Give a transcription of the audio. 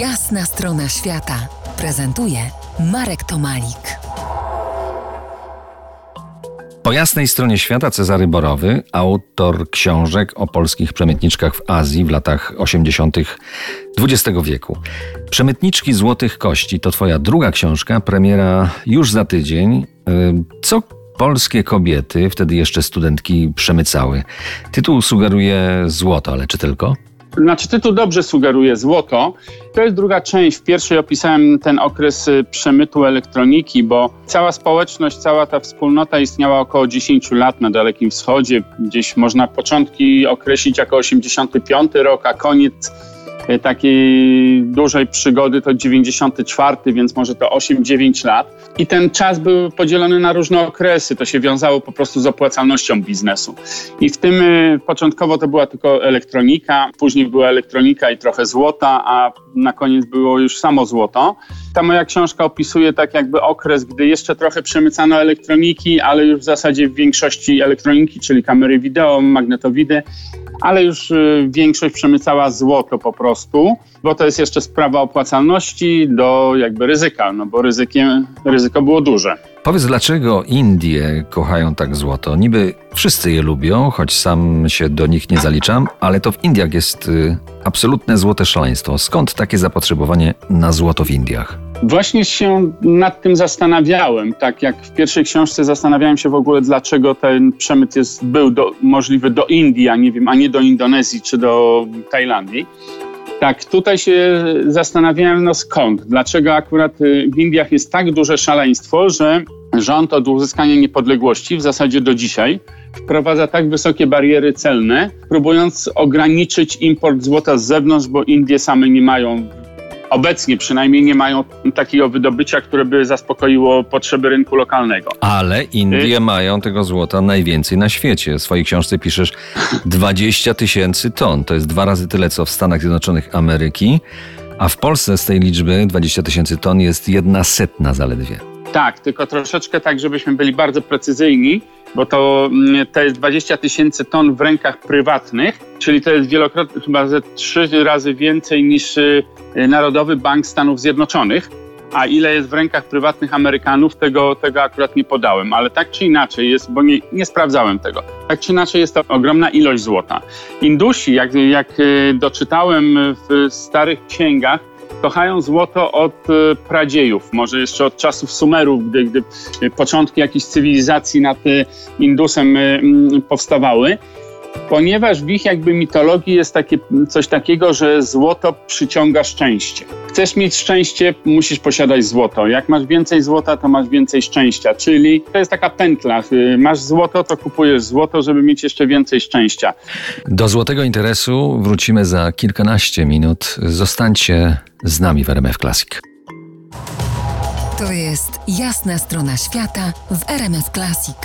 Jasna strona świata prezentuje Marek Tomalik. Po jasnej stronie świata Cezary Borowy, autor książek o polskich przemytniczkach w Azji w latach 80. XX wieku. Przemytniczki Złotych Kości to twoja druga książka, premiera już za tydzień. Y, co polskie kobiety, wtedy jeszcze studentki, przemycały? Tytuł sugeruje złoto, ale czy tylko? Znaczy tytuł dobrze sugeruje złoto. To jest druga część. W pierwszej opisałem ten okres y, przemytu elektroniki, bo cała społeczność, cała ta wspólnota istniała około 10 lat na Dalekim Wschodzie. Gdzieś można początki określić jako 85 rok, a koniec takiej dużej przygody to 94, więc może to 8-9 lat. I ten czas był podzielony na różne okresy. To się wiązało po prostu z opłacalnością biznesu. I w tym y, początkowo to była tylko elektronika, później była elektronika i trochę złota, a na koniec było już samo złoto. Ta moja książka opisuje tak jakby okres, gdy jeszcze trochę przemycano elektroniki, ale już w zasadzie w większości elektroniki, czyli kamery wideo, magnetowidy, ale już y, większość przemycała złoto po prostu, bo to jest jeszcze sprawa opłacalności do jakby ryzyka, no bo ryzykiem, ryzyko było duże. Powiedz, dlaczego Indie kochają tak złoto? Niby wszyscy je lubią, choć sam się do nich nie zaliczam, ale to w Indiach jest y, absolutne złote szaleństwo. Skąd takie zapotrzebowanie na złoto w Indiach? Właśnie się nad tym zastanawiałem, tak jak w pierwszej książce zastanawiałem się w ogóle, dlaczego ten przemyt jest, był do, możliwy do Indii, a nie wiem, a nie do Indonezji czy do Tajlandii. Tak, tutaj się zastanawiałem, no skąd, dlaczego akurat y, w Indiach jest tak duże szaleństwo, że rząd od uzyskania niepodległości w zasadzie do dzisiaj wprowadza tak wysokie bariery celne, próbując ograniczyć import złota z zewnątrz, bo Indie same nie mają obecnie przynajmniej nie mają takiego wydobycia, które by zaspokoiło potrzeby rynku lokalnego. Ale Indie y mają tego złota najwięcej na świecie. W swojej książce piszesz 20 tysięcy ton. To jest dwa razy tyle, co w Stanach Zjednoczonych Ameryki. A w Polsce z tej liczby 20 tysięcy ton jest jedna setna zaledwie. Tak, tylko troszeczkę tak, żebyśmy byli bardzo precyzyjni, bo to, mm, to jest 20 tysięcy ton w rękach prywatnych, czyli to jest wielokrotnie, chyba ze trzy razy więcej niż y, Narodowy Bank Stanów Zjednoczonych. A ile jest w rękach prywatnych Amerykanów, tego, tego akurat nie podałem, ale tak czy inaczej jest, bo nie, nie sprawdzałem tego. Tak czy inaczej jest to ogromna ilość złota. Indusi, jak, jak y, doczytałem w starych księgach, kochają złoto od e, pradziejów, może jeszcze od czasów Sumerów, gdy, gdy początki jakiejś cywilizacji nad Indusem e, powstawały ponieważ w ich jakby mitologii jest takie, coś takiego, że złoto przyciąga szczęście. Chcesz mieć szczęście, musisz posiadać złoto. Jak masz więcej złota, to masz więcej szczęścia. Czyli to jest taka pętla. Masz złoto, to kupujesz złoto, żeby mieć jeszcze więcej szczęścia. Do złotego interesu wrócimy za kilkanaście minut. Zostańcie z nami w RMF Classic. To jest jasna strona świata w RMF Classic.